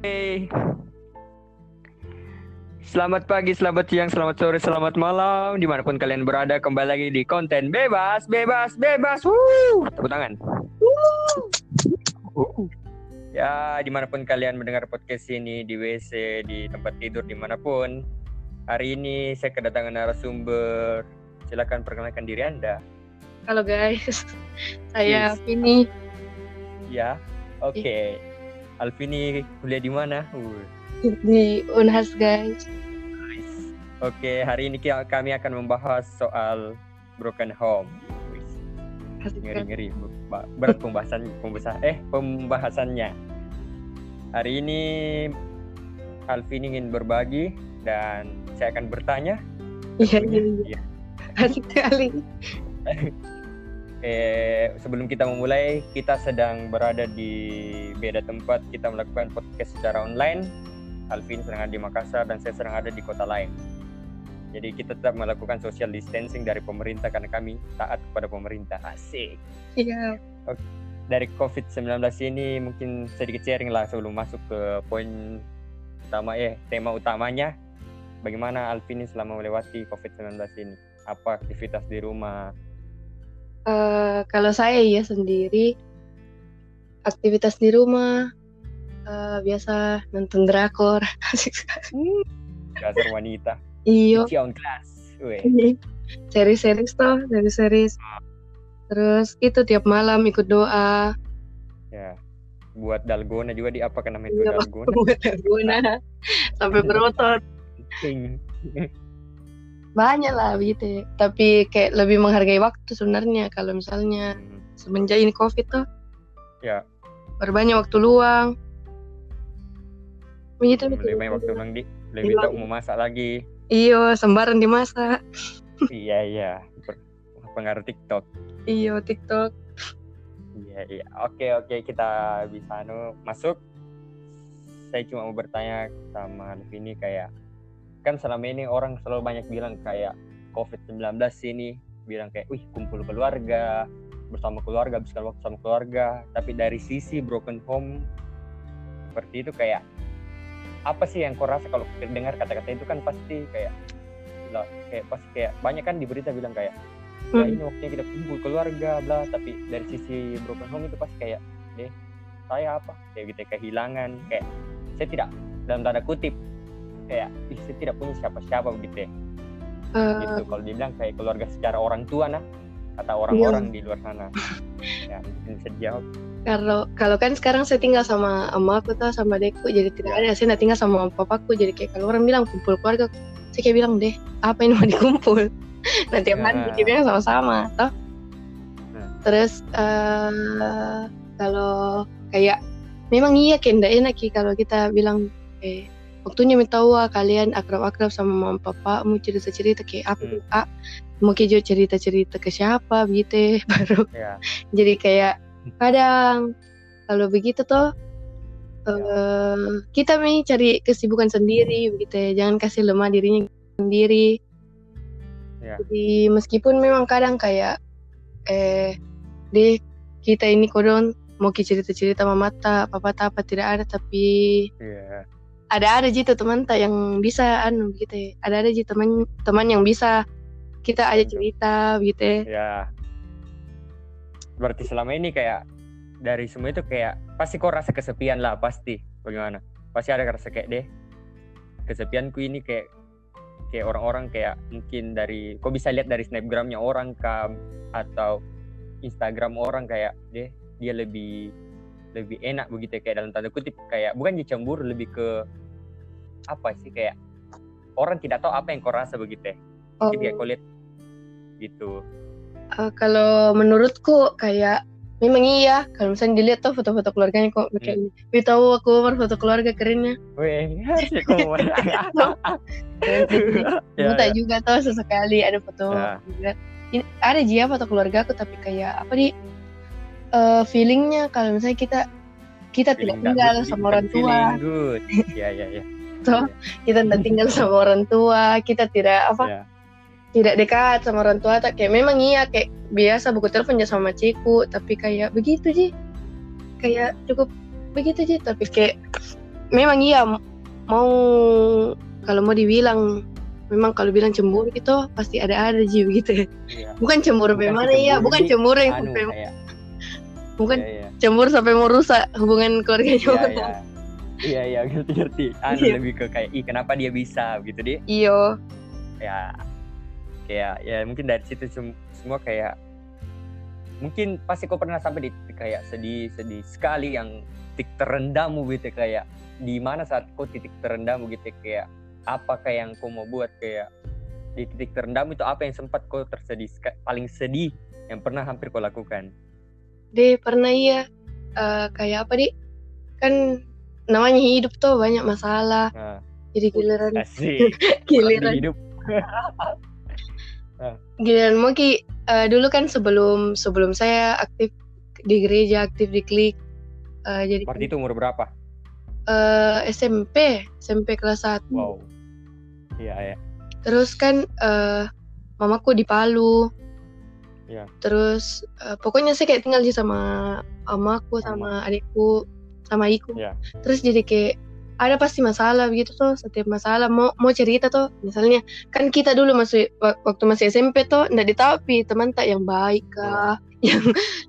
Hey. Selamat pagi, selamat siang, selamat sore, selamat malam Di mana pun kalian berada kembali lagi di konten Bebas, Bebas, Bebas Woo! Tepuk tangan Woo! Ya, di mana pun kalian mendengar podcast ini Di WC, di tempat tidur, di mana pun Hari ini saya kedatangan narasumber Silakan perkenalkan diri Anda Halo guys, saya Yes. Vini. Ya, oke Alvini kuliah di mana? Uh. di Unhas guys. Nice. Oke, hari ini kami akan membahas soal broken home. Ngeri-ngeri, Ba- berat pembahasan pembahasan eh pembahasannya. Hari ini Alvin ingin berbagi dan saya akan bertanya. Iya, iya, iya. Iya. Asik sekali. Eh, sebelum kita memulai, kita sedang berada di beda tempat. Kita melakukan podcast secara online. Alvin sedang ada di Makassar dan saya sedang ada di kota lain. Jadi kita tetap melakukan social distancing dari pemerintah karena kami taat kepada pemerintah. Asik. Iya, Dari COVID-19 ini mungkin sedikit sharing lah sebelum masuk ke poin utama eh tema utamanya. Bagaimana Alvin ini selama melewati COVID-19 ini? Apa aktivitas di rumah? Eh, kalau saya ya sendiri aktivitas di rumah eh, biasa nonton drakor. Sekali. Dasar wanita. Iyo, Cion kelas. Weh. seri-series toh, seri-series. Terus itu tiap malam ikut doa. Ya. Buat dalgona juga di apa kan namanya itu Iya, dalgona? buat guna sampai berotot. Banyak lah gitu. ya. Tapi kayak lebih menghargai waktu sebenarnya kalau misalnya Hmm, semenjak ini covid tuh Ya. berbanyak waktu luang begitu Lebih banyak waktu bilang di lebih Iya. tahu mau masak lagi. iyo sembarang dimasak iya iya. Pengaruh TikTok. iyo tiktok Iya iya. Oke oke kita bisa anu masuk. Saya cuma mau bertanya sama Alvini kayak kan selama ini orang selalu banyak bilang kayak COVID-19 ini. Bilang kayak wih kumpul keluarga bersama keluarga habiskan waktu sama keluarga. Tapi dari sisi broken home seperti itu kayak apa sih yang kau rasa kalau dengar kata-kata itu kan pasti kayak lah kayak pasti kayak banyak kan di berita bilang kayak ya Hmm. ini waktunya kita kumpul keluarga bla. Tapi dari sisi broken home itu pasti kayak deh saya apa? Kayak gitu kehilangan kayak saya tidak dalam tanda kutip kayak "Ih, saya tidak punya siapa-siapa begitu ya. Eh, gitu kalau dibilang kayak keluarga secara orang tua nah kata orang-orang di luar sana. Ya mungkin bisa dijawab. Kalau kalau kan sekarang saya tinggal sama emak aku tuh sama adekku jadi tidak Ya. ada. Saya tinggal sama papaku jadi kayak kalau orang bilang kumpul keluarga saya kayak bilang deh apa yang mau dikumpul? Nanti hari Ya. bikinnya sama-sama toh. Nah. terus eh kalau kayak memang iya kayak enak kalau kita bilang eh waktunya minta tahu ah, kalian akrab-akrab sama mama papa mau cerita-cerita kayak apa Hmm. ah, mau kejo cerita-cerita ke siapa gitu baru ya jadi kayak kadang kalau begitu tuh eh, kita nih cari kesibukan sendiri begitu ya. Jangan kasih lemah dirinya sendiri. Ya. jadi meskipun memang kadang kayak eh deh kita ini kodon mau cerita-cerita sama mata papa tak apa tidak ada tapi ya ada ada gitu teman tak yang bisa anu gitu ya. ada ada gitu teman teman yang bisa kita aja cerita gitu ya. ya berarti selama ini kayak dari semua itu kayak pasti kau rasa kesepian lah pasti bagaimana pasti ada rasa kayak deh kesepianku ini kayak kayak orang-orang kayak mungkin dari kau bisa lihat dari snapgramnya orang kam atau Instagram orang kayak deh dia lebih lebih enak begitu ya, kayak dalam tanda kutip kayak bukan dia cemburu lebih ke apa sih kayak orang tidak tahu apa yang kau rasa begitu ya Oh. kayak kau lihat gitu Eh, kalau menurutku kayak memang iya kalau misalnya dilihat tuh foto-foto keluarganya kok kayak hmm. tahu aku Umar foto keluarga kerennya Weh, harusnya kau mau ya, tak juga tuh sesekali ada foto Ya. Ini, ada dia foto keluarga aku tapi kayak apa di eh, feelingnya kalau misalnya kita kita tidak tinggal sama orang tua good. Ya, ya, ya. Toh, kita tidak tinggal sama orang tua kita tidak apa Ya. tidak dekat sama orang tua tak kayak memang iya kayak biasa buku telepon aja sama cikgu tapi kayak begitu sih kayak cukup begitu sih tapi kayak memang iya mau kalau mau dibilang memang kalau bilang cemburu gitu pasti ada ada ji begitu ya. Iya. bukan cemburu Bukan bagaimana ya bukan Ji. cemburu yang anu sampai kayak bukan iya, iya. cemburu sampai mau rusak hubungan keluarganya iya iya iya iya ngerti ngerti. Anu Iya. lebih ke kayak ih kenapa dia bisa? Gitu. Dia iyo. Ya kayak ya mungkin dari situ sem- semua kayak mungkin pasti kau pernah sampai di titik kayak sedih sedih sekali yang titik terendahmu gitu kayak di mana saat kau titik terendahmu gitu kayak apa kayak yang kau mau buat kayak di titik terendahmu itu apa yang sempat kau tersedih paling sedih yang pernah hampir kau lakukan? Deh pernah iya. Eh, kayak apa di kan namanya hidup tuh banyak masalah. Nah, jadi giliran asik. giliran hidup. Giliran mau ki eh, dulu kan sebelum sebelum saya aktif di gereja aktif di klik eh, jadi Berarti itu umur berapa? eh, SMP SMP kelas 1 Wow. Iya ya. terus kan eh, mamaku di Palu. Iya. terus eh, pokoknya saya kayak tinggal sih sama mamaku sama. adikku sama iku Iya. terus jadi kayak ada pasti masalah begitu tuh setiap masalah mau mau cerita tuh misalnya kan kita dulu masih wak- waktu masih SMP tuh ndak ditapi teman tak yang baik kah yang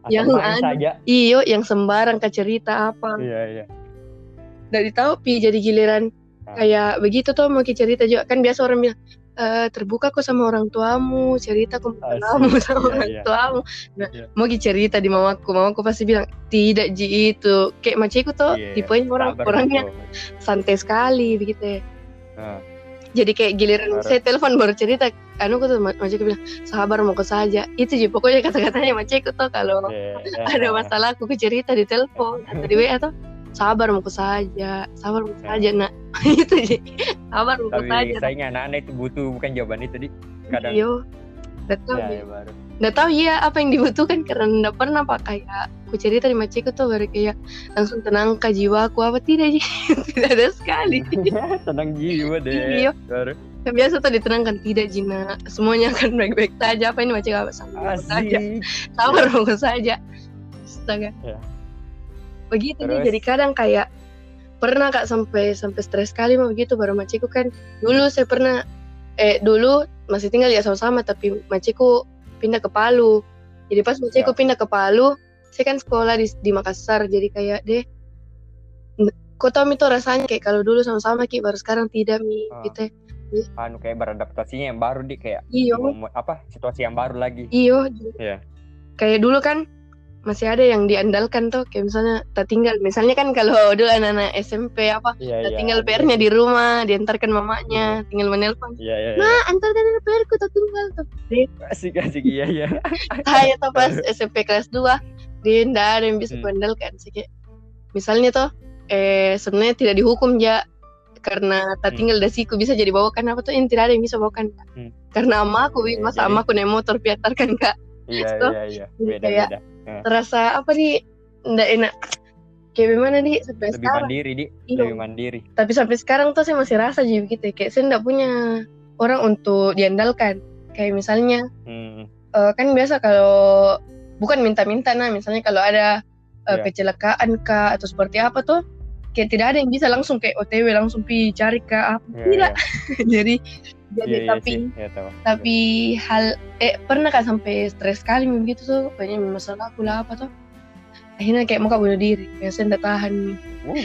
Asal Yang main anu. iyo yang sembarang ke cerita apa Iya iya. ndak ditapi jadi giliran Ah. kayak begitu tuh mau cerita juga kan biasa orang bilang "Eh, terbuka kok sama orang tuamu cerita kok kamu sama Iya, orang iya. tuamu nah Iya. mau cerita di mamaku mamaku pasti bilang tidak ji itu kayak maciku tuh Iya, tipenya orang orangnya santai sekali begitu ya Nah, jadi kayak giliran Baru. saya telepon baru cerita anu aku tuh ma- maciku bilang sabar mau ke saja itu sih pokoknya kata-katanya maciku tuh kalau iya, iya. ada masalah aku cerita di telepon atau di WA tuh sabar mau saja. Sabar mau Ya. saja nak. Itu sih sabar mau saja. sayangnya anak-anak itu butuh bukan jawaban itu di kadang. iyo nggak tahu Iya, ya. baru. nggak tahu ya apa yang dibutuhkan. Karena nggak pernah pak. Kayak aku cerita di maciku tuh baru kayak langsung tenang ke jiwaku. Apa tidak sih tidak ada sekali. Tenang jiwa deh. Iya. Biasa tuh ditenangkan tidak Jina semuanya akan baik-baik saja. Apa ini macam apa? Sabar saja. Sabar moga saja. Astaga. Ya. Begitu nih jadi kadang kayak pernah kak sampai sampai stres sekali mah begitu baru maciku kan dulu saya pernah eh dulu masih tinggal ya sama-sama tapi maciku pindah ke Palu jadi pas maciku Ya. pindah ke Palu saya kan sekolah di, di Makassar jadi kayak deh n- kok tau mi tuh rasanya kayak kalau dulu sama-sama ki baru sekarang tidak mi Ah. gitu Anu kayak beradaptasinya yang baru di kayak iyo mau- apa situasi yang baru lagi. iyo Iya. kayak dulu kan masih ada yang diandalkan tuh kayak misalnya tak tinggal misalnya kan kalau dulu anak-anak SMP apa Iya tak iya. tinggal PR-nya di rumah diantarkan mamanya tinggal menelpon Iya iya. iya. nah antarkan PR ku tak tinggal tuh Asik asik iya iya. saya tuh pas SMP kelas 2 dia ndak ada yang bisa Hmm. kuandalkan Sih, kayak misalnya tuh eh sebenarnya tidak dihukum ya karena tak Hmm. tinggal dasiku bisa jadi bawakan apa tuh yang tidak ada yang bisa bawakan Hmm. karena amaku Iya, masa jadi- amaku naik motor piatarkan kak Iya iya iya. jadi Beda beda. terasa apa nih ndak enak kayak gimana nih sampai Lebih sekarang mandiri di. Iya. Lebih mandiri. tapi sampai sekarang tuh saya masih rasa jadi begitu ya. kayak saya ndak punya orang untuk diandalkan kayak misalnya Hmm. eh, kan biasa kalau bukan minta-minta nah misalnya kalau ada eh, Iya. kecelakaan kah atau seperti apa tuh kayak tidak ada yang bisa langsung kayak OTW langsung pi cari kah apa Iya, tidak iya. jadi jadi Iya, iya tapi sih. Iya, tapi hal eh pernah kan sampai stres sekali begitu tuh banyak masalah aku lah apa tuh akhirnya kayak mau bunuh diri saya ndak tahan. Wow,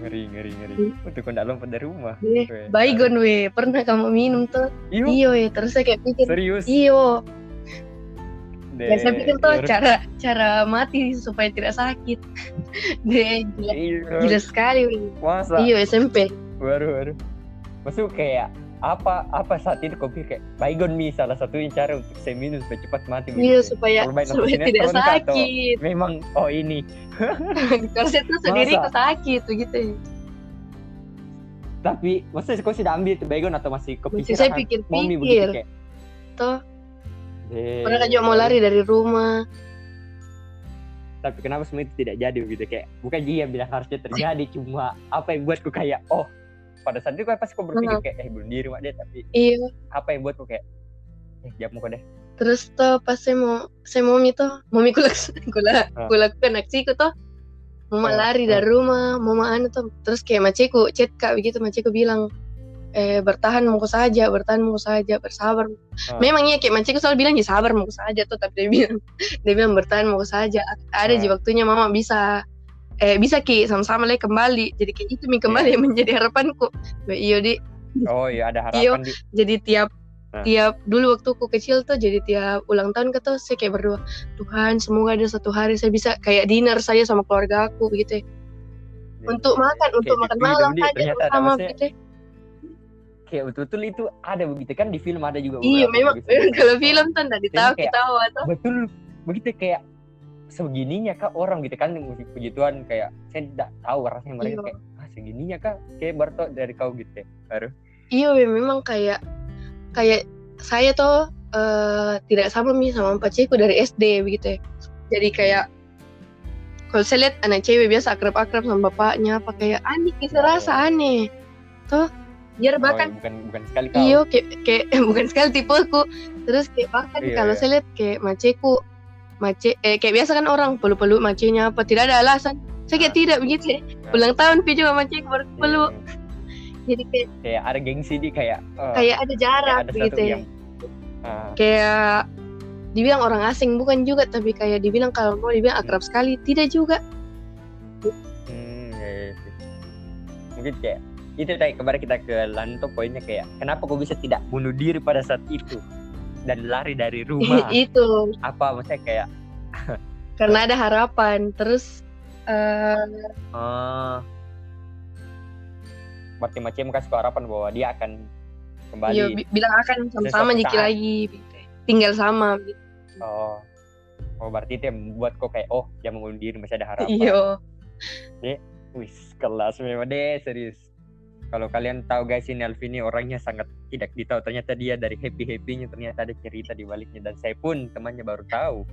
ngeri ngeri ngeri. Untuk kau nggak lompat dari rumah. Weh, baygon we pernah kamu minum tuh Iyo, iyo we terus saya kayak pikir serius. iyo. Deh, ya saya pikir tuh cara cara mati supaya tidak sakit. Deh gila, Iyo, gila sekali we. Masa? iyo SMP. Baru baru. Masuk kayak apa apa saat itu kau pikir kayak baygon mi salah satu cara untuk saya minum supaya cepat mati. iya supaya supaya tidak atau- sakit Memang oh ini. kalau saya tuh sendiri kok sakit begitu Tapi maksudnya kau sudah ambil itu baygon atau masih kepikiran? saya begitu kayak. Toh. Pernah kan juga mau lari dari rumah Tapi kenapa semua itu tidak jadi begitu kayak bukan dia bilang harusnya terjadi cuma apa yang buatku kayak oh pada saat itu kan pasti kau berpikir kayak eh bunuh diri mak deh. Tapi iya. apa yang buatku kayak eh jawab muka deh. Terus tuh pas saya mau saya mau itu mau mi kulak kula Ah. kulakukan aksiku tuh mama Oh, lari dari rumah mama anu tuh terus kayak maceku chat kak begitu maceku bilang eh bertahan mau saja bertahan mau saja bersabar. Ah. memang iya kayak maceku selalu bilang ya sabar mau saja tuh tapi dia bilang dia bilang bertahan mau saja. Ada di Ah. waktunya mama bisa eh bisa ki sama-sama lagi kembali jadi kayak itu mi kembali Iya. yang menjadi harapanku iyo di oh iya ada Iyo. harapan di jadi tiap Ah. tiap dulu waktu aku kecil tuh jadi tiap ulang tahun ke tuh saya kayak berdoa Tuhan semoga ada satu hari saya bisa kayak dinner saya sama keluarga aku begitu ya. untuk makan untuk Kayak makan di film, malam aja sama begitu ya. kayak betul-betul itu ada begitu kan di film ada juga iya memang begitu. kalau film tuh nggak ditahu kita tahu atau betul begitu kayak sebegininya kak orang? Gitu kan musik begituan kayak saya tidak tahu rasanya. Mereka Iya. kayak ah segininya kak kayak baru tau dari kau gitu ya baru iya memang kayak kayak saya tuh eh, tidak sama nih sama pacarku dari SD begitu ya. Jadi kayak kalau saya lihat anak cewek biasa akrab-akrab sama bapaknya apa kayak aneh kita Iya, rasa aneh. Tuh biar Oh, bahkan bukan bukan sekali kau. Iya, kayak, kayak bukan sekali tipeku. Terus kayak bahkan Iya, kalau iya. saya lihat kayak maceku, mace, eh kayak biasa kan orang peluk-peluk macenya apa tidak ada alasan. Saya kayak tidak begitu. ya. Ulang tahun pi juga maceku baru peluk. Jadi kayak, kayak ada gengsi di kayak eh, kayak ada jarak kayak ada begitu. ya. yang ah, Kayak dibilang orang asing bukan juga tapi kayak dibilang kalau mau dibilang akrab sekali tidak juga. hmm, sih. mungkin kayak itu tadi kemarin kita ke Lanto poinnya kayak kenapa kau bisa tidak bunuh diri pada saat itu dan lari dari rumah itu apa maksudnya kayak karena ada harapan. Terus eh ah berarti macam kasih harapan bahwa dia akan kembali iya, bi- bilang akan sama-sama saat. lagi gitu. Tinggal sama gitu. Oh. Oh berarti itu yang membuat kok kayak oh jangan diri masih ada harapan. Iya. Wis kelas memang deh serius. Kalau kalian tahu guys ini Alvini orangnya sangat tidak ditahu. Ternyata dia dari happy happynya ternyata ada cerita di baliknya. Dan saya pun temannya baru tahu.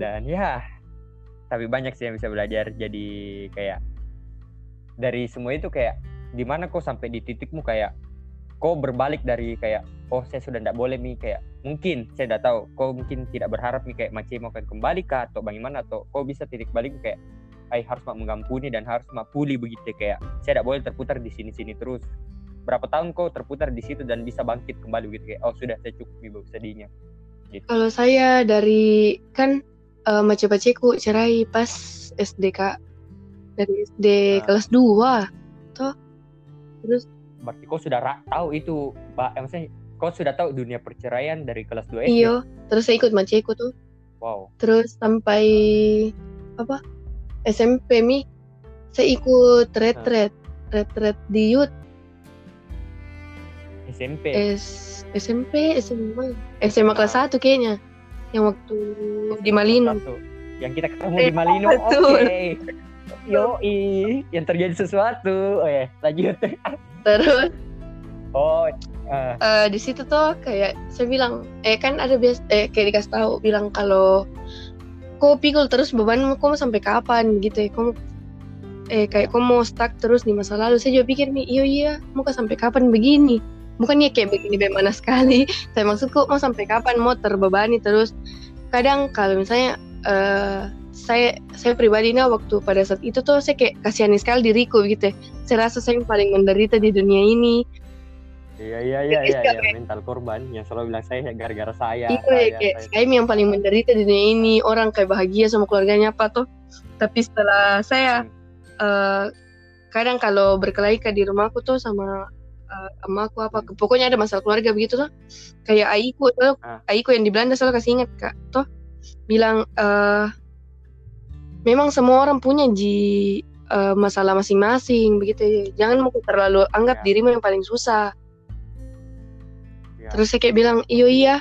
Dan ya tapi banyak sih yang bisa belajar. Jadi kayak dari semua itu kayak di mana kok sampai di titikmu kayak kok berbalik dari kayak oh saya sudah tidak boleh nih kayak mungkin saya tidak tahu. Kau mungkin tidak berharap nih kayak Maci mau kembali kah atau bagaimana atau kau bisa titik balik kayak ay harus mak mengampuni dan harus mak pulih begitu. Kayak saya tidak boleh terputar di sini-sini terus. Berapa tahun kau terputar di situ dan bisa bangkit kembali? Begitu kayak oh sudah saya cukup nih bau sedihnya Kalau saya dari kan uh, mace-maceku cerai pas SD kak. Dari SD Ah. kelas 2 toh. Terus berarti kau sudah tahu itu pak. Eh, maksudnya kau sudah tahu dunia perceraian dari kelas 2 SD iyo terus saya ikut maceku tuh wow. Terus sampai apa SMP mi saya ikut retret retret di youth. SMP S SMP SMA SMA kelas 1 kayaknya yang waktu di Malino. Satu. yang kita ketemu Eh, di Malino oke. Betul. yo yang terjadi sesuatu. Oh ya lanjut. Terus? Oh eh, eh, di situ tuh kayak saya bilang eh kan ada bias eh kayak dikasih tahu bilang kalau kok pikul terus bebanmu kok mau sampai kapan? Gitu ya kok eh kayak kok mau stuck terus di masa lalu? Saya juga pikir nih iya iya mau sampai kapan begini? Bukan ya kayak begini bagaimana sekali saya maksud kok mau sampai kapan? Mau terbebani terus. Kadang kalau misalnya eh saya saya pribadi nah waktu pada saat itu tuh saya kayak kasihani sekali diriku gitu ya. Saya rasa saya yang paling menderita di dunia ini. Iya iya iya iya iya, mental korban yang selalu bilang saya gara-gara saya Iya, saya, kayak saya. saya yang paling menderita di dunia ini. Orang kayak bahagia sama keluarganya apa tuh. Tapi setelah saya eh, kadang kalau berkelahi ke di rumahku tuh sama eh, emakku apa pokoknya ada masalah keluarga begitu tuh. Kayak aiku tuh, Ah. aiku yang di Belanda selalu kasih ingat kak tuh bilang eh memang semua orang punya ji eh, masalah masing-masing begitu. Jangan mau terlalu anggap Ya. dirimu yang paling susah. Ya. Terus saya kayak bilang, iyo iya,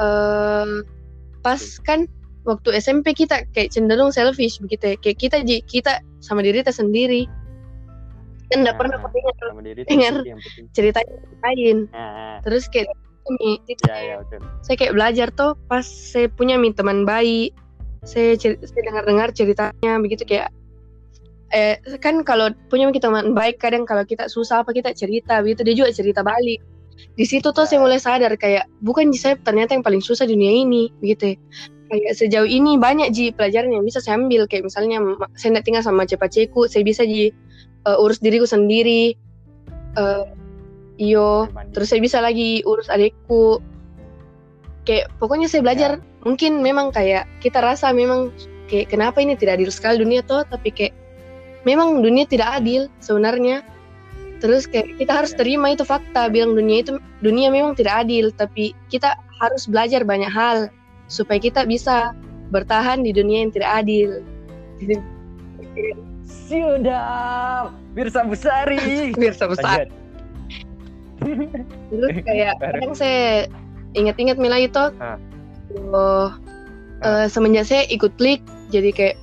eh pas kan waktu SMP kita kayak cenderung selfish begitu ya. Kayak kita kita sama diri kita sendiri. Kan nggak pernah Nah, kepengen sama diri itu dengar. orang lain. nah, Terus kayak ini, itu ya ya betul saya kayak belajar tuh pas saya punya mi teman bayi. Saya, cer- saya dengar-dengar ceritanya begitu kayak eh kan kalau punya kita teman baik kadang kalau kita susah apa kita cerita begitu dia juga cerita balik di situ tuh saya Ya. mulai sadar kayak bukan Ji, saya ternyata yang paling susah di dunia ini begitu ya. kayak sejauh ini banyak ji pelajaran yang bisa saya ambil. Kayak misalnya saya tidak tinggal sama cepaceku saya bisa ji eh, urus diriku sendiri. Eh iyo Mandiri. terus saya bisa lagi urus adikku. Kayak pokoknya saya belajar. Mungkin memang kayak kita rasa memang kayak kenapa ini tidak adil sekali dunia tuh tapi kayak memang dunia tidak adil sebenarnya terus kayak kita harus Ya. terima itu fakta bilang dunia itu dunia memang tidak adil tapi kita harus belajar banyak hal supaya kita bisa bertahan di dunia yang tidak adil Sudah, Mirsa Busari. Mirsa besar Lanjut. terus kayak kadang saya ingat-ingat Mila itu oh, eh, semenjak saya ikut klik jadi kayak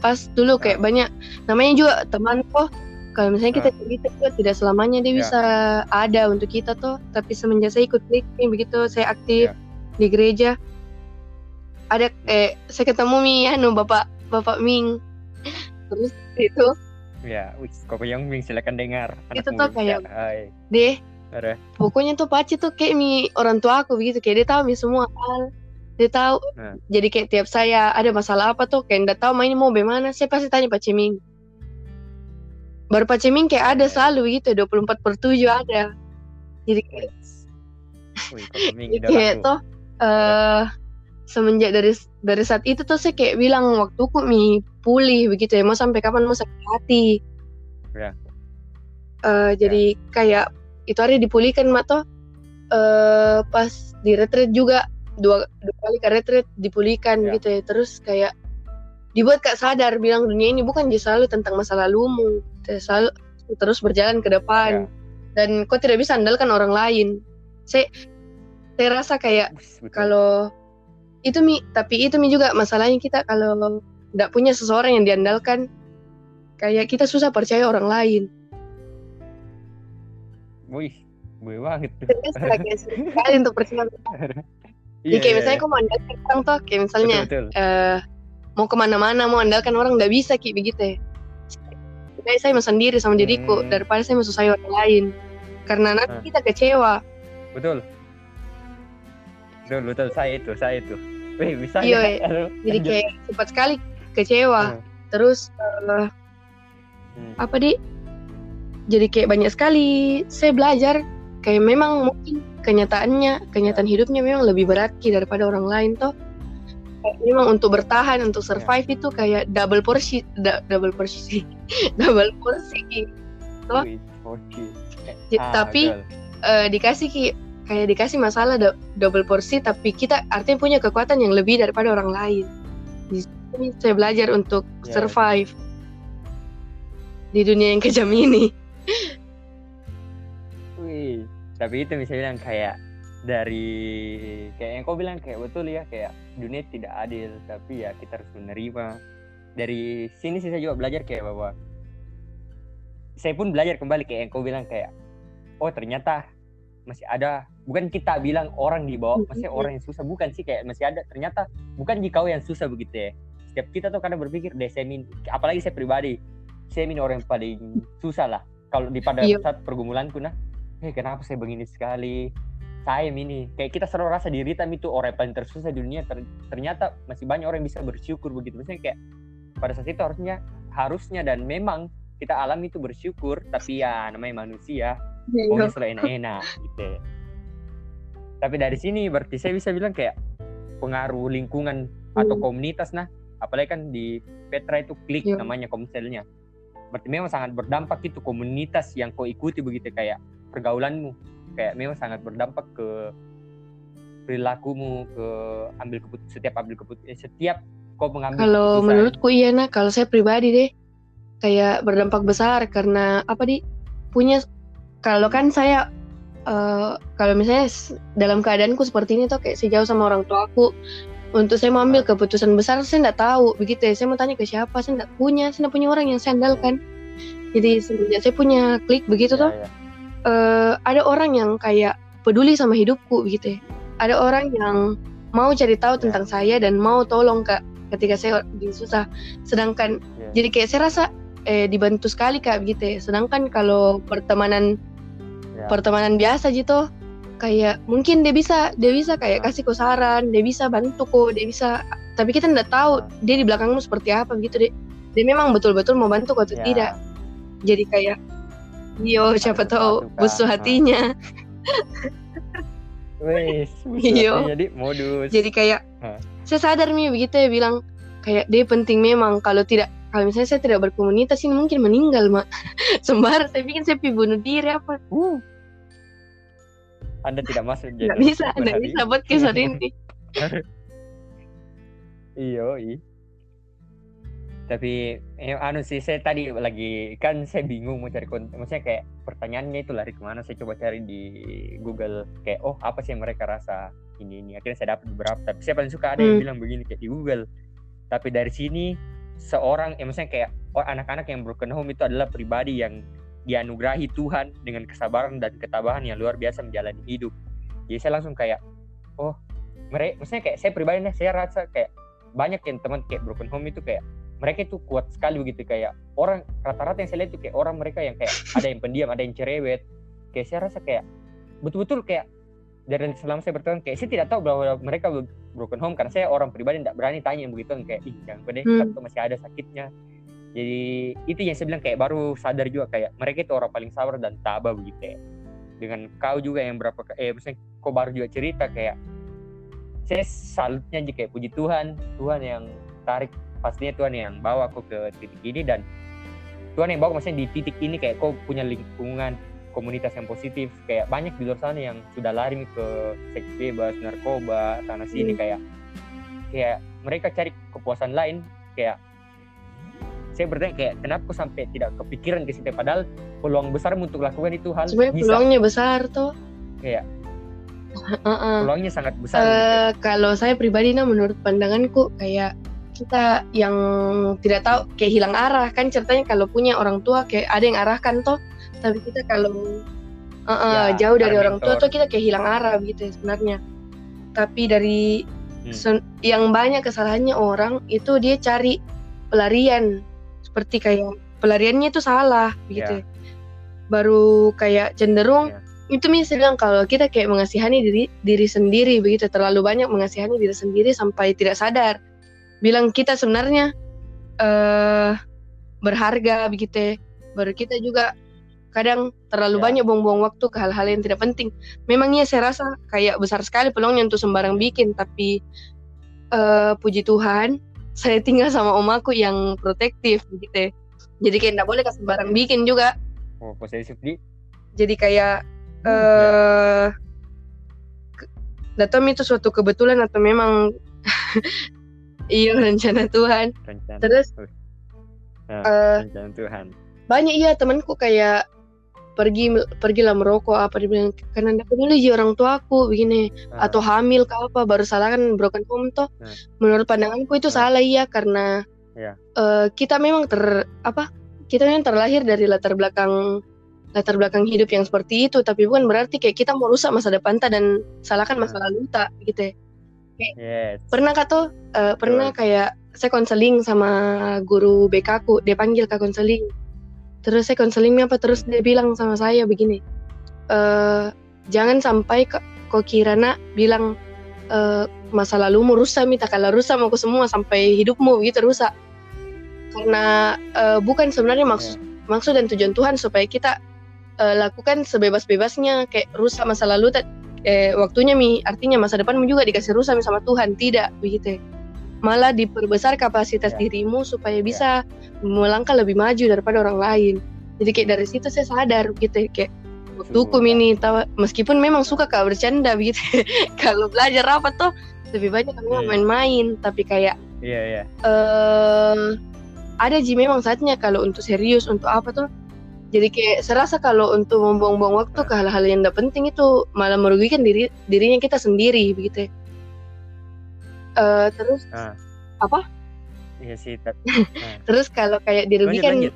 pas dulu kayak banyak namanya juga teman kok kalau misalnya kita cerita juga tidak selamanya dia Ya. bisa ada untuk kita tuh tapi semenjak saya ikut nih begitu saya aktif Ya. di gereja ada eh saya ketemu mi anu bapak bapak Ming terus itu Ya, Koko Yang Ming silakan dengar. Itu tuh kayak- deh Ada. pokoknya tuh Paci tuh kayak mi orang tua aku begitu kayak dia tahu mi semua hal dia tahu Nah. jadi kayak tiap saya ada masalah apa tuh kayak nggak tahu main mau bagaimana saya pasti tanya Pak Ceming baru Pak Ceming kayak ada Ya. selalu gitu 24 per 7 ada jadi kayak, Wih, kayak idolaku. tuh eh semenjak dari dari saat itu tuh saya kayak bilang waktuku mi pulih begitu ya mau sampai kapan mau sakit hati Ya. Eh, jadi kayak itu hari dipulihkan mak toh eh pas di retreat juga dua, dua kali ke retreat dipulihkan Ya. gitu ya terus kayak dibuat kak sadar bilang dunia ini bukan selalu tentang masa lalumu selalu terus berjalan ke depan Ya. dan kau tidak bisa andalkan orang lain saya saya rasa kayak kalau itu mi tapi itu mi juga masalahnya kita kalau tidak punya seseorang yang diandalkan kayak kita susah percaya orang lain Wih, gue banget tuh. sekali untuk percaya. Iya, kayak iya, misalnya iya. kau mau andalkan orang tuh kayak misalnya betul, betul. eh mau ke mana-mana mau andalkan orang nggak bisa kayak begitu ya Kayak saya sendiri sama diriku Hmm. daripada saya susah orang lain karena nanti Ah. kita kecewa Betul. Betul, betul. Saya itu, saya itu. Wih, bisa Iya, ya? iya. Jadi kayak cepat sekali kecewa Hmm. terus eh, Hmm. apa di jadi kayak banyak sekali saya belajar kayak memang mungkin kenyataannya kenyataan hidupnya memang lebih berat Ki, daripada orang lain toh memang untuk bertahan untuk survive itu kayak double porsi da- double porsi double porsi. Eh, J- ah, tapi. Eh, dikasih Ki, kayak dikasih masalah do- double porsi tapi kita artinya punya kekuatan yang lebih daripada orang lain di sini saya belajar untuk Ya. survive di dunia yang kejam ini Wih, tapi itu bisa bilang kayak dari kayak yang kau bilang kayak betul ya kayak dunia tidak adil tapi ya kita harus menerima. Dari sini sih saya juga belajar kayak bahwa saya pun belajar kembali kayak yang kau bilang kayak oh ternyata masih ada. Bukan kita bilang orang di bawah masih orang yang susah bukan sih kayak masih ada. Ternyata bukan di kau yang susah begitu ya. Setiap kita tuh kadang berpikir deh saya min apalagi saya pribadi saya min orang yang paling susah lah. Kalau di pada Iya. saat pergumulanku nah eh kenapa saya begini sekali saya ini. Kayak kita selalu rasa diri kami itu orang yang paling tersusah di dunia. Ter- ternyata masih banyak orang yang bisa bersyukur begitu. Maksudnya kayak pada saat itu harusnya harusnya dan memang kita alami itu bersyukur tapi ya namanya manusia maunya selalu enak-enak gitu. Tapi dari sini berarti saya bisa bilang kayak pengaruh lingkungan atau Hmm. komunitas nah. Apalagi kan di Petra itu klik Iya. namanya komselnya. Berarti memang sangat berdampak itu komunitas yang kau ikuti begitu kayak pergaulanmu. Kayak memang sangat berdampak ke perilakumu ke ambil keputusan setiap ambil keputusan setiap kau mengambil kalau keputusan. menurutku iya nah kalau saya pribadi deh kayak berdampak besar karena apa di punya kalau kan saya eh, kalau misalnya dalam keadaanku seperti ini tuh kayak sejauh sama orang tua aku untuk saya mau ambil keputusan besar saya nggak tahu. Begitu ya saya mau tanya ke siapa saya nggak punya saya nggak punya orang yang saya andalkan. Jadi semenjak saya punya klik begitu Ya, tuh ya. Eh, ada orang yang kayak peduli sama hidupku gitu ya. Ada orang yang mau cari tahu tentang saya dan mau tolong kak ketika saya lagi susah. Sedangkan Ya. jadi kayak saya rasa eh, dibantu sekali kak gitu ya. Sedangkan kalau pertemanan Ya. Ya. pertemanan biasa gitu kayak mungkin dia bisa dia bisa kayak Ah. kasih kau saran dia bisa bantu kok dia bisa tapi kita nggak tahu Ah. dia di belakangmu seperti apa gitu deh dia memang betul-betul mau bantu kau atau Ya. tidak jadi kayak yo siapa tahu busuk hatinya Wes, Iya. jadi modus. jadi kayak Ah. saya sadar nih begitu ya bilang kayak dia penting memang kalau tidak kalau misalnya saya tidak berkomunitas ini mungkin meninggal mak sembar saya bikin saya pi bunuh diri apa Uh. Anda tidak masuk jadi. nggak bisa hari. bisa buat kisah ini Iyo, i. Tapi eh, anu sih saya tadi lagi kan saya bingung mau cari konten. Maksudnya kayak pertanyaannya itu lari ke mana? Saya coba cari di Google kayak oh apa sih yang mereka rasa ini ini. Akhirnya saya dapat beberapa. Tapi saya paling suka ada yang Hmm. bilang begini kayak di Google. Tapi dari sini seorang, ya maksudnya kayak oh, anak-anak yang broken home itu adalah pribadi yang dianugerahi Tuhan dengan kesabaran dan ketabahan yang luar biasa menjalani hidup. Jadi saya langsung kayak oh mereka, maksudnya kayak saya pribadi nih, saya rasa kayak banyak yang teman kayak broken home itu kayak mereka itu kuat sekali begitu kayak orang rata-rata yang saya lihat itu kayak orang mereka yang kayak ada yang pendiam ada yang cerewet kayak saya rasa kayak betul-betul kayak dari selama saya berteman kayak saya tidak tahu bahwa mereka broken home karena saya orang pribadi tidak berani tanya begitu kayak ih jangan pede Hmm. masih ada sakitnya jadi itu yang saya bilang kayak baru sadar juga kayak mereka itu orang paling sabar dan tabah begitu ya dengan kau juga yang berapa eh maksudnya kau baru juga cerita kayak saya salutnya aja kayak puji Tuhan Tuhan yang tarik pastinya Tuhan yang bawa aku ke titik ini dan Tuhan yang bawa maksudnya di titik ini kayak kau punya lingkungan komunitas yang positif kayak banyak di luar sana yang sudah lari ke seks bebas narkoba sana sini Hmm. kayak kayak mereka cari kepuasan lain kayak saya bertanya kayak kenapa kok sampai tidak kepikiran ke situ padahal peluang besar untuk lakukan itu hal sebenarnya bisa peluangnya besar tuh kayak Heeh. peluangnya sangat besar gitu. Eh, kalau saya pribadi nah menurut pandanganku kayak kita yang tidak tahu kayak hilang arah. Kan ceritanya kalau punya orang tua kayak ada yang arahkan toh. Tapi kita kalau eh, eh, Ya, jauh dari orang tua tuh kita kayak hilang arah gitu ya sebenarnya. Tapi dari Hmm. yang banyak kesalahannya orang itu dia cari pelarian. Seperti kayak pelariannya itu salah begitu ya. baru kayak cenderung Ya. itu misalnya bilang kalau kita kayak mengasihani diri diri sendiri begitu. Terlalu banyak mengasihani diri sendiri sampai tidak sadar bilang kita sebenarnya eh berharga begitu ya. baru kita juga kadang terlalu Ya. banyak buang-buang waktu ke hal-hal yang tidak penting memangnya saya rasa kayak besar sekali peluangnya untuk sembarang bikin tapi eh puji Tuhan saya tinggal sama omaku yang protektif begitu ya. jadi kayak tidak boleh ke sembarang bikin juga oh posesif di jadi kayak Hmm, eh datang itu suatu kebetulan atau memang iya rencana Tuhan rencana terus. Nah, eh, rencana Tuhan banyak iya temanku kayak pergi pergilah merokok apa dibilang karena tidak peduli orang tuaku begini Ah, atau hamil ke apa baru salah kan broken home toh Hmm. menurut pandanganku itu Hmm. salah iya karena Iya. eh, kita memang ter apa kita memang terlahir dari latar belakang latar belakang hidup yang seperti itu tapi bukan berarti kayak kita mau rusak masa depan ta dan salahkan masa lalu tak gitu ya yes. pernah kak tuh eh, pernah kayak saya konseling sama guru BK ku dia panggil kak konseling. Terus saya konselingnya apa terus dia bilang sama saya begini eh jangan sampai kok kok kira nak bilang eh masa lalumu rusak minta kalau rusak mau semua sampai hidupmu gitu rusak. Karena eh, bukan sebenarnya maksud maksud dan tujuan Tuhan supaya kita eh, lakukan sebebas-bebasnya kayak rusak masa lalu eh, waktunya mi. Artinya masa depanmu juga dikasih rusak mi sama Tuhan. Tidak begitu. Malah diperbesar kapasitas Ya. dirimu supaya bisa melangkah lebih maju daripada orang lain. Jadi kayak dari situ saya sadar gitu kayak waktuku ini tahu meskipun memang suka kak bercanda begitu. Kalau belajar apa tuh lebih banyak kami Iya. main-main. Tapi kayak iya iya. eh ada ji memang saatnya kalau untuk serius untuk apa tuh jadi kayak serasa kalau untuk membuang-buang waktu ke hal-hal yang tidak penting itu malah merugikan diri dirinya kita sendiri begitu Eh terus Ah. Apa? iya sih tapi terus kalau kayak lanjut dirugikan lanjut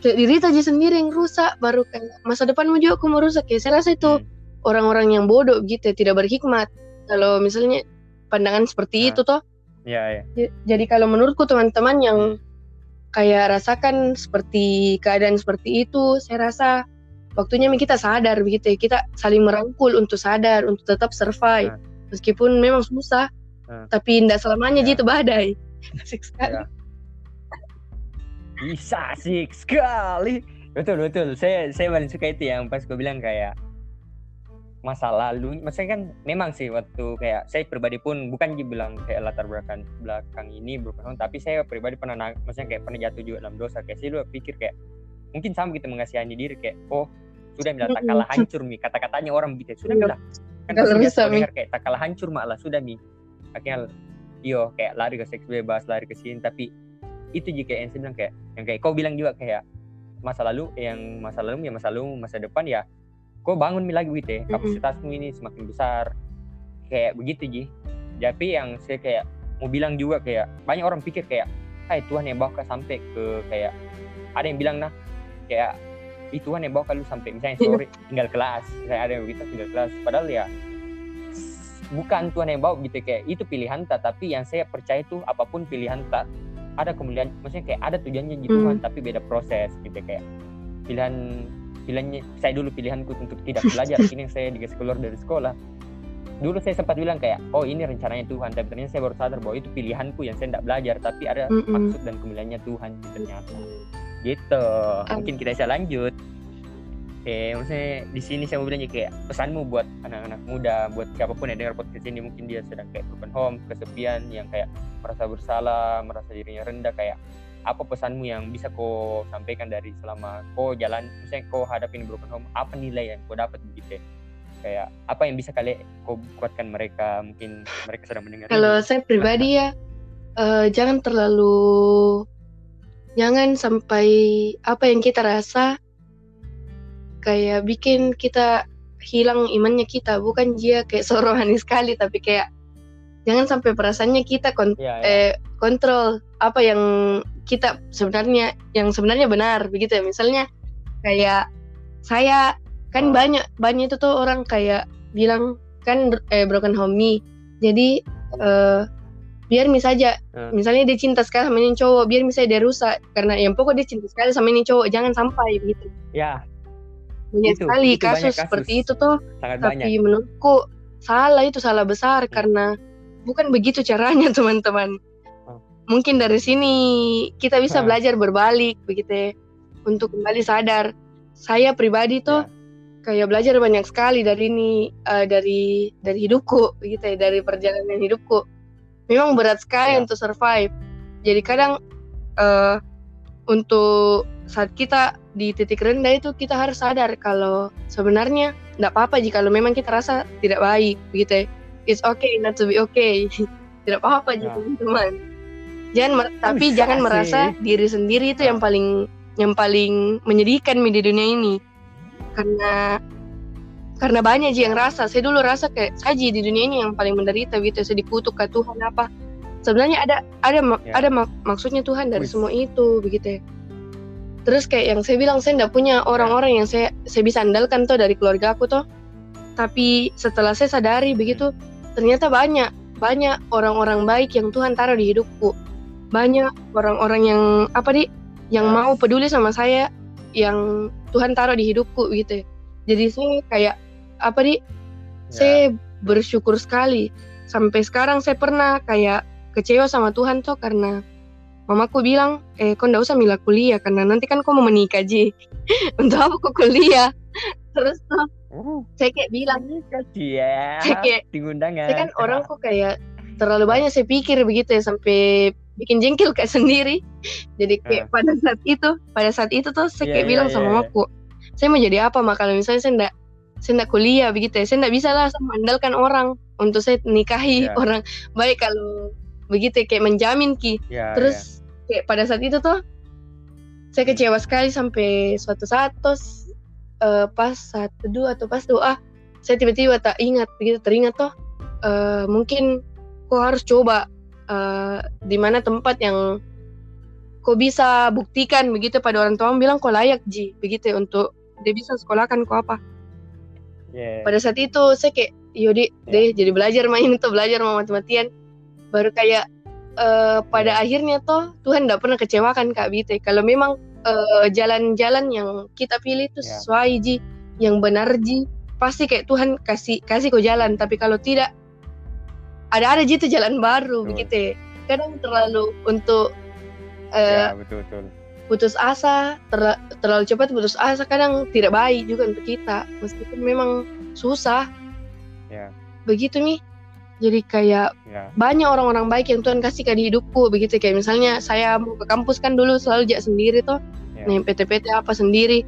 kayak diri aja sendiri yang rusak baru kayak masa depanmu juga aku merusak ya saya rasa itu Hmm. orang-orang yang bodoh gitu ya, tidak berhikmat kalau misalnya pandangan seperti Ah. itu toh iya iya Jadi kalau menurutku teman-teman yang Hmm. Kayak rasakan seperti keadaan seperti itu, saya rasa waktunya kita sadar begitu ya. Kita saling merangkul untuk sadar, untuk tetap survive. Nah. Meskipun memang susah, Nah. tapi tidak selamanya Ya. gitu badai. Asik sekali. Ya. Bisa asik sekali. Betul betul. Saya saya paling suka itu yang pas gue bilang kayak masa lalu. Maksudnya kan memang sih waktu kayak saya pribadi pun bukan dibilang kayak latar belakang belakang ini home, tapi saya pribadi pernah maksudnya kayak pernah jatuh juga dalam dosa. Kayak saya dulu pikir kayak mungkin sama gitu mengasihani diri kayak oh sudah mi lah, tak kalah hancur mi kata-katanya orang gitu sudah Iya. lah kan Kalau bisa, Mi. dengar kayak tak kalah hancur malah sudah mi akhirnya iyo kayak lari ke seks bebas lari ke sini tapi itu juga yang saya bilang kayak yang kayak kau bilang juga kayak masa lalu yang masa lalu ya masa lalu masa depan ya kau bangun mi lagi gitu ya kapasitasmu ini semakin besar. Kayak begitu ji. Tapi yang saya kayak mau bilang juga kayak banyak orang pikir kayak hai Tuhan yang bawa sampai ke kayak ada yang bilang nah kayak Ih, Tuhan yang bawa lu sampai. Misalnya sore tinggal kelas. Kayak ada yang begitu tinggal kelas. Padahal ya bukan Tuhan yang bawa gitu. Kayak itu pilihan tak. Tapi yang saya percaya itu apa pun pilihan tak ada kemudian maksudnya kayak ada tujuannya Tuhan. Hmm. tapi beda proses gitu. Kayak pilihan pilihannya saya dulu pilihanku untuk tidak belajar. Ini yang saya dikasih keluar dari sekolah. Dulu saya sempat bilang kayak oh ini rencananya Tuhan. Tapi ternyata saya baru sadar bahwa itu pilihanku yang saya tidak belajar tapi ada Mm-mm. maksud dan kemuliaannya Tuhan ternyata. Gitu. Mungkin kita bisa lanjut. Oke, maksudnya di sini saya mau bilang ya kayak pesanmu buat anak-anak muda, buat siapa pun yang dengar podcast ini mungkin dia sedang kayak broken home, kesepian, yang kayak merasa bersalah, merasa dirinya rendah, kayak apa pesanmu yang bisa kau sampaikan dari selama kau jalan, misalnya kau hadapin broken home, apa nilai yang kau dapat begitu ya? Kayak apa yang bisa kalian kau kuatkan mereka, mungkin mereka sedang mendengar Kalau ini. saya pribadi ya, eh, jangan terlalu, jangan sampai apa yang kita rasa kayak bikin kita hilang imannya kita. Bukan dia kayak so rohani sekali, tapi kayak jangan sampai perasaannya kita kon- Ya, ya. eh, kontrol apa yang kita sebenarnya yang sebenarnya benar begitu ya. Misalnya kayak saya kan Oh. banyak banyak itu tuh orang kayak bilang kan eh, broken home me. Jadi eh, biar mi saja Hmm. misalnya dia cinta sekali sama ini cowok biar misalnya dia rusak karena yang pokok dia cinta sekali sama ini cowok jangan sampai begitu ya, banyak Itu- sekali itu banyak kasus, kasus. seperti itu tuh sangat tapi banyak. menurutku salah itu salah besar Hmm. karena bukan begitu caranya teman-teman. Mungkin dari sini kita bisa Hmm. belajar berbalik begitu ya untuk kembali sadar saya pribadi tuh Ya. kayak belajar banyak sekali dari ini eh, dari dari hidupku begitu ya dari perjalanan hidupku memang berat sekali Ya. untuk survive jadi kadang eh, untuk saat kita di titik rendah itu kita harus sadar kalau sebenarnya tidak apa-apa jika kalau memang kita rasa tidak baik begitu ya it's okay not to be okay tidak apa-apa Ya. gitu teman jangan tapi Bisa jangan sih. merasa diri sendiri itu Ya. yang paling yang paling menyedihkan di dunia ini karena karena banyak Ji yang rasa saya dulu rasa kayak saya Ji di dunia ini yang paling menderita gitu saya dikutuk ke Tuhan apa sebenarnya ada ada Ya. ada mak- maksudnya Tuhan dari Wis. semua itu begitu ya terus kayak yang saya bilang saya tidak punya orang-orang yang saya saya bisa andalkan tuh dari keluarga aku tuh tapi setelah saya sadari begitu ternyata banyak banyak orang-orang baik yang Tuhan taruh di hidupku banyak orang-orang yang apa di yang Ya. mau peduli sama saya yang Tuhan taruh di hidupku gitu ya. jadi saya kayak apa di Ya. saya bersyukur sekali sampai sekarang saya pernah kayak kecewa sama Tuhan tuh karena mamaku bilang eh kau ndak usah mila kuliah karena nanti kan kau mau menikah ji untuk apa kau kuliah terus tuh Uh, saya kayak bilang Iya. saya kayak di undangan. saya kan orang kok kayak terlalu banyak saya pikir begitu ya sampai bikin jengkel kayak sendiri. Jadi kayak pada saat itu pada saat itu tuh saya Iya, kayak iya, bilang iya, sama iya. mamaku saya mau jadi apa? Mak kalau misalnya saya enggak saya enggak kuliah begitu ya saya enggak bisa lah saya mengandalkan orang untuk saya nikahi Iya. orang. Baik kalau begitu ya, kayak menjamin ki. Ya, terus kayak pada saat itu tuh saya kecewa sekali sampai suatu saat terus eh, pas saat teduh atau pas doa saya tiba-tiba tak ingat begitu teringat tuh eh, mungkin kau harus coba eh, di mana tempat yang kau bisa buktikan begitu pada orang tua bilang kau layak ji begitu ya, untuk dia bisa sekolahkan kau apa. Ya. pada saat itu saya kayak yaudah deh jadi belajar main itu belajar sama mati-matian. Baru kayak eh, pada Ya. akhirnya toh Tuhan tidak pernah kecewakan kak Bite kalau memang eh, jalan-jalan yang kita pilih itu sesuai ji yang benar ji pasti kayak Tuhan kasih kasih kau jalan. Tapi kalau tidak ada ada ji itu jalan baru Betul. begitu ya. kadang terlalu untuk eh, ya betul betul. putus asa terla- terlalu cepat putus asa kadang tidak baik juga untuk kita. Meskipun memang susah. Ya. begitu nih. Jadi kayak ya. banyak orang-orang baik yang Tuhan kasih ke di hidupku begitu. Kayak misalnya saya mau ke kampus kan dulu selalu jak sendiri tuh Ya. nih PT-PT apa sendiri.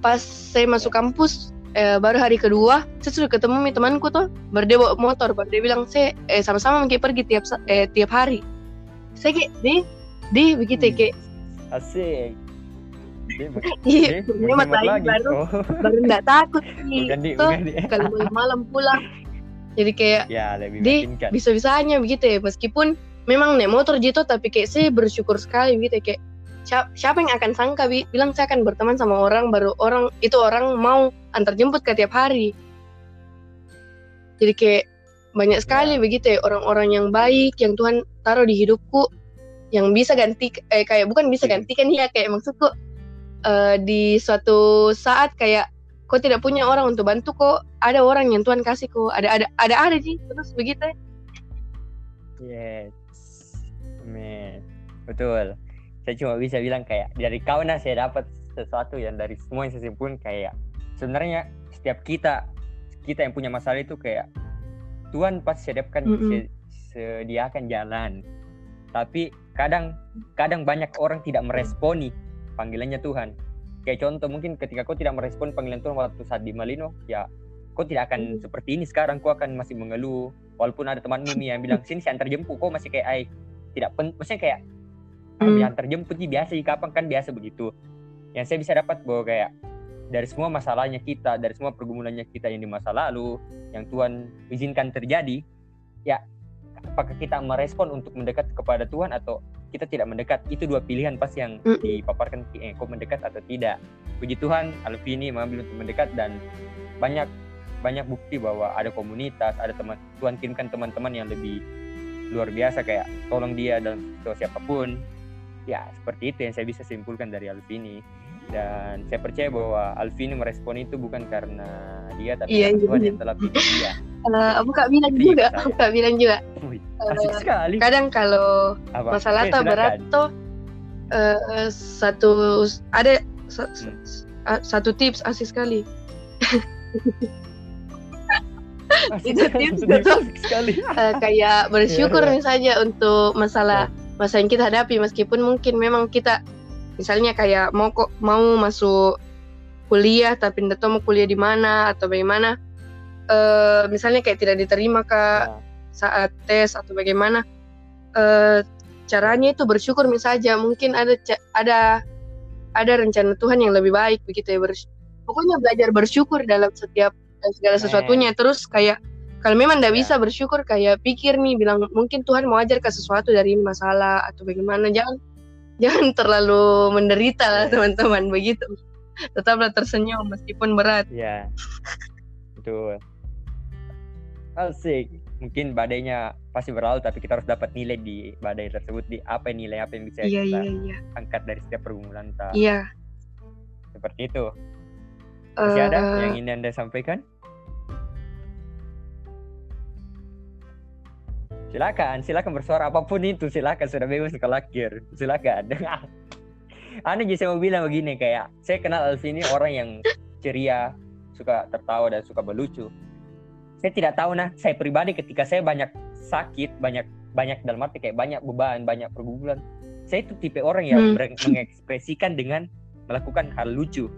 Pas saya masuk kampus eh, baru hari kedua saya sudah ketemu sama temanku tuh. Baru dia bawa motor baru dia bilang saya eh, sama-sama mungkin pergi tiap eh, tiap hari. Saya kayak di di begitu ya, Hmm. kayak. Asik. Dia iya dia lagi baru. oh baru nggak takut nih bukan di tuh bukan di. Kalau malam-malam pulang. Jadi kayak ya lebih Di- meyakinkan. bisa-bisanya begitu ya. Meskipun memang naik motor gitu tapi kayak saya bersyukur sekali gitu ya, kayak siapa, yang akan sangka Bi, bilang saya akan berteman sama orang baru orang itu orang mau antar jemput ke tiap hari jadi kayak banyak sekali Ya. begitu ya orang-orang yang baik yang Tuhan taruh di hidupku yang bisa ganti eh kayak bukan bisa Hmm. gantikan ya kayak maksudku eh, di suatu saat kayak kau tidak punya orang untuk bantu kok ada orang yang Tuhan kasih kok ada ada ada ada sih terus begitu ya. yes man betul saya cuma bisa bilang kayak dari kau nah saya dapat sesuatu yang dari semua yang saya simpulkan kayak sebenarnya setiap kita kita yang punya masalah itu kayak Tuhan pasti sediakan Mm-mm. se- sediakan jalan tapi kadang kadang banyak orang tidak meresponi panggilannya Tuhan kayak contoh mungkin ketika kau tidak merespon panggilan Tuhan waktu saat di Malino ya kau tidak akan Mm. seperti ini sekarang kau akan masih mengeluh walaupun ada temanmu yang bilang sini saya antar jemput kau masih kayak ay tidak pen maksudnya kayak ah, Hmm. antar jemput sih biasa kapan kan biasa begitu yang saya bisa dapat bahwa kayak dari semua masalahnya kita dari semua pergumulannya kita yang di masa lalu yang Tuhan izinkan terjadi ya apakah kita merespon untuk mendekat kepada Tuhan atau kita tidak mendekat itu dua pilihan pas yang Mm. dipaparkan eh, kau mendekat atau tidak puji Tuhan Alvini mengambil untuk mendekat dan banyak banyak bukti bahwa ada komunitas ada teman Tuhan kirimkan teman-teman yang lebih luar biasa kayak tolong dia dalam situasi apa pun ya seperti itu yang saya bisa simpulkan dari Alvini dan saya percaya bahwa Alvini merespon itu bukan karena dia tapi Iya, karena iya, Tuhan iya. yang telah pilih dia Eh, Abu Kak bilang Iya, juga, saya. Abu Kak bilang juga. Asik sekali Kadang kalau Apa? masalah Eh, atau berat tuh eh, satu ada sa- Hmm. satu tips asik sekali. Asik itu tips sekali Eh, kayak bersyukur misalnya untuk masalah masa yang kita hadapi meskipun mungkin memang kita misalnya kayak mau kok mau masuk kuliah tapi tidak tahu mau kuliah di mana atau bagaimana eh misalnya kayak tidak diterima kak Ya, saat tes atau bagaimana eh caranya itu bersyukur misalnya mungkin ada ada ada rencana Tuhan yang lebih baik begitu ya bers- pokoknya belajar bersyukur dalam setiap segala Men. sesuatunya. Terus kayak kalau memang tidak Ya. bisa bersyukur kayak pikir nih bilang mungkin Tuhan mau ajar ke sesuatu dari masalah atau bagaimana. Jangan jangan terlalu menderita lah Ya. teman-teman begitu. Tetaplah tersenyum meskipun berat. Ya betul. Asik. Mungkin badainya pasti berlalu tapi kita harus dapat nilai di badai tersebut di apa nilai apa yang bisa iya kita iya iya. angkat dari setiap pergumulan kita. Iya. Seperti itu. Masih ada Eh, yang ingin anda sampaikan silakan silakan bersuara apa pun itu silakan. Sudah bebas kalau akhir silakan. Anu jadi saya mau bilang begini kayak saya kenal Alvin ini orang yang ceria suka tertawa dan suka berlucu. Saya tidak tahu nah saya pribadi ketika saya banyak sakit banyak banyak dalam arti kayak banyak beban banyak pergumulan saya itu tipe orang yang Hmm. mengekspresikan dengan melakukan hal lucu.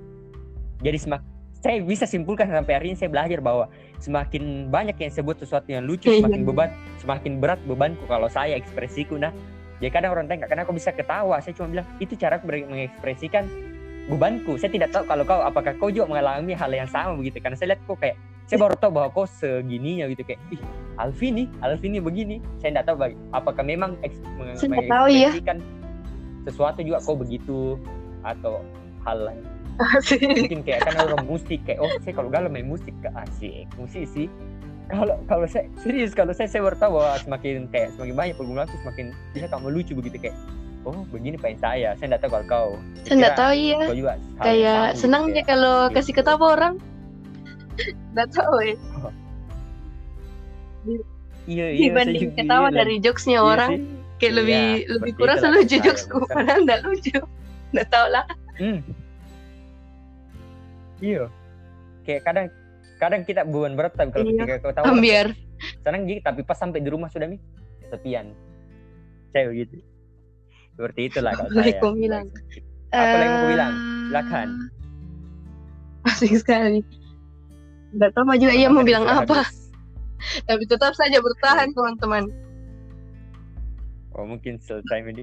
Jadi semak saya bisa simpulkan sampai hari ini saya belajar bahwa semakin banyak yang sebut sesuatu yang lucu Iya, semakin iya. beban semakin berat bebanku kalau saya ekspresiku. Nah jadi kadang orang tanya kenapa kau bisa ketawa? Saya cuma bilang itu cara aku mengekspresikan bebanku. Saya tidak tahu kalau kau apakah kau juga mengalami hal yang sama begitu? Karena saya lihat kok kayak saya baru tahu bahwa kau segininya gitu kayak ih Alfi nih Alfi nih begini. Saya tidak tahu bagi- apakah memang eks, tahu ya. mengekspresikan sesuatu juga kau begitu atau hal lain asik. mungkin kayak kan orang musik kayak oh saya kalau galau main musik ke asik musisi kalau kalau saya serius kalau saya saya baru tahu bahwa semakin kayak semakin banyak pergumulan semakin bisa kamu lucu begitu kayak oh begini pengen saya saya tidak tahu kalau kau Saya nggak tahu iya. kau juga Kayak gitu, senangnya kayak, kalau gitu. kasih ketawa orang. Nggak tahu ya. iya iya saya Dibanding juga ketawa dari jokesnya Iya orang, sih. kayak Iya, lebih lebih kurang lucu saya, jokesku. Padahal nggak lucu. Nggak tahu lah. Hmm. Iya. Kayak kadang kadang kita bukan berat tapi kalau Iya. ketika kau tahu Ambiar. senang gitu tapi pas sampai di rumah sudah mi kesepian. Saya gitu. Seperti itulah kalau saya. kau bilang. Apa lagi mau kau bilang? Eh, Silakan. Asik sekali. Nggak tahu juga iya mau bilang apa. Tapi tetap saja bertahan teman-teman. Oh mungkin selesai ini.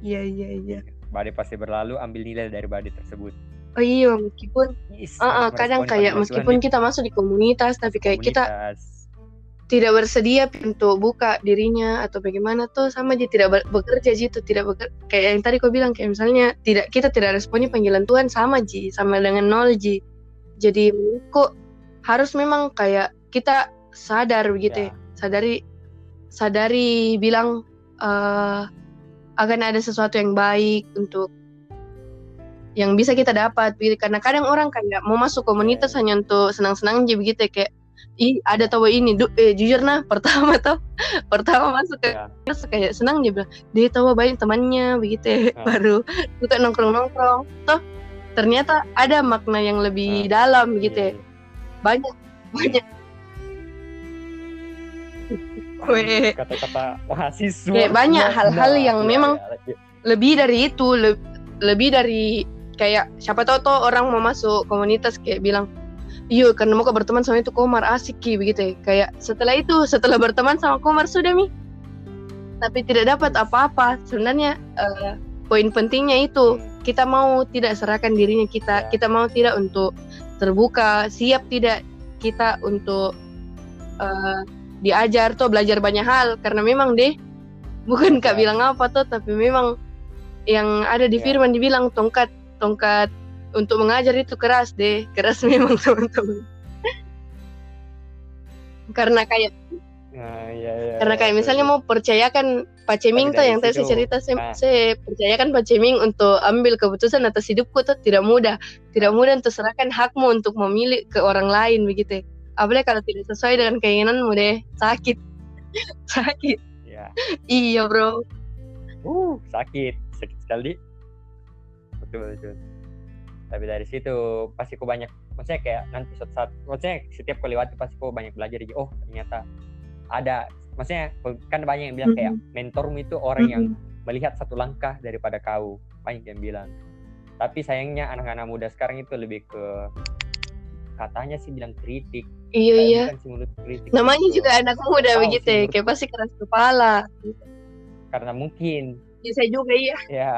Iya iya iya. badai pasti berlalu, ambil nilai dari badai tersebut. Oh iya meskipun Yes, ah, harus kadang kayak meskipun kita masuk di komunitas tapi kayak kita komunitas. tidak bersedia untuk buka dirinya atau bagaimana tuh sama aja tidak bekerja gitu tidak beker- kayak yang tadi kau bilang kayak misalnya tidak kita tidak responi panggilan Tuhan sama ji sama dengan nol ji jadi kok harus memang kayak kita sadar begitu ya. Ya. sadari sadari bilang eh akan ada sesuatu yang baik untuk yang bisa kita dapat gitu. karena kadang orang kayak mau masuk komunitas hanya untuk senang-senang aja begitu ya. kayak ih ada tahu ini Du, eh, jujur nah pertama tuh pertama masuk ke Ya. kayak senang dia bilang dia tahu banyak temannya begitu ya. Ah. baru suka nongkrong-nongkrong toh ternyata ada makna yang lebih dalam gitu ya Iya. banyak banyak kata-kata mahasiswa banyak hal-hal nah, yang iya, memang iya, iya. lebih dari itu le- lebih dari kayak siapa tahu tuh orang mau masuk komunitas kayak bilang iya karena mau berteman sama itu Komar asik ki begitu ya kayak setelah itu setelah berteman sama Komar sudah mi tapi tidak dapat apa-apa sebenarnya eh, poin pentingnya itu Hmm. kita mau tidak serahkan dirinya kita Ya. kita mau tidak untuk terbuka siap tidak kita untuk eh, diajar tuh belajar banyak hal karena memang deh bukan kak Ya. bilang apa tuh tapi memang yang ada di Ya. firman dibilang tongkat tongkat untuk mengajar itu keras deh. Keras memang teman-teman. Karena kayak Nah, iya, iya, karena iya, kayak betul, misalnya mau percayakan Pak Ceming tuh yang tadi saya cerita saya, ah. saya percayakan Pak Ceming untuk ambil keputusan atas hidupku tuh tidak mudah. Tidak mudah untuk serahkan hakmu untuk memilih ke orang lain begitu. Apalagi kalau tidak sesuai dengan keinginanmu deh. Sakit. Sakit. Ya iya bro. Uh sakit. Sakit sekali betul betul. Tapi dari situ pasti kau banyak maksudnya kayak nanti suatu saat maksudnya setiap kau lewati pasti kau banyak belajar jadi oh ternyata ada. Maksudnya kan banyak yang bilang kayak mentormu itu orang yang melihat satu langkah daripada kau. Banyak yang bilang. Tapi sayangnya anak-anak muda sekarang itu lebih ke katanya sih bilang kritik. Iya iya. mulut kritik. Namanya gitu. juga anak muda Tahu begitu ya kayak pasti keras kepala. Karena mungkin. Ya, saya juga iya. Ya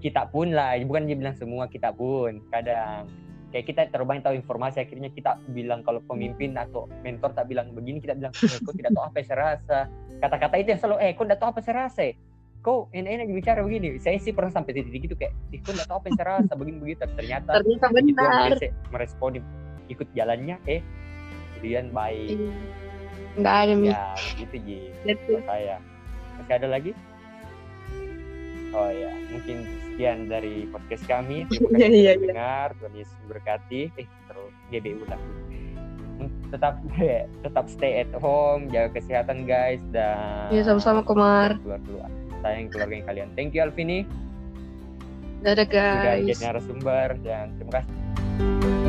kita pun lah. Bukan dia bilang semua kita pun kadang. Kayak kita terlalu banyak tahu informasi akhirnya kita bilang kalau pemimpin atau mentor tak bilang begini kita bilang eh, kau tidak tahu apa yang saya rasa. Kata-kata itu yang selalu eh kau tidak tahu apa yang saya rasa. Eh. kau enak-enak bicara begini. Saya sih pernah sampai titik itu kayak "Ih, kau tidak tahu apa yang saya rasa begini begitu ternyata ternyata benar. biasa meresponi ikut jalannya eh kemudian baik. Iya. nggak ada ya gitu ji. Saya masih ada lagi? Oh ya. Mungkin sekian dari podcast kami. Terima Iya, kasih iya, sudah iya. mendengar Tuhan Yesus berkati. Eh terus GBU lah tetap tetap stay at home jaga kesehatan guys dan Iya, sama-sama, Komar. keluar keluar sayang keluarga yang kalian. Thank you Alvini. Dadah sudah guys. jadi narasumber dan terima kasih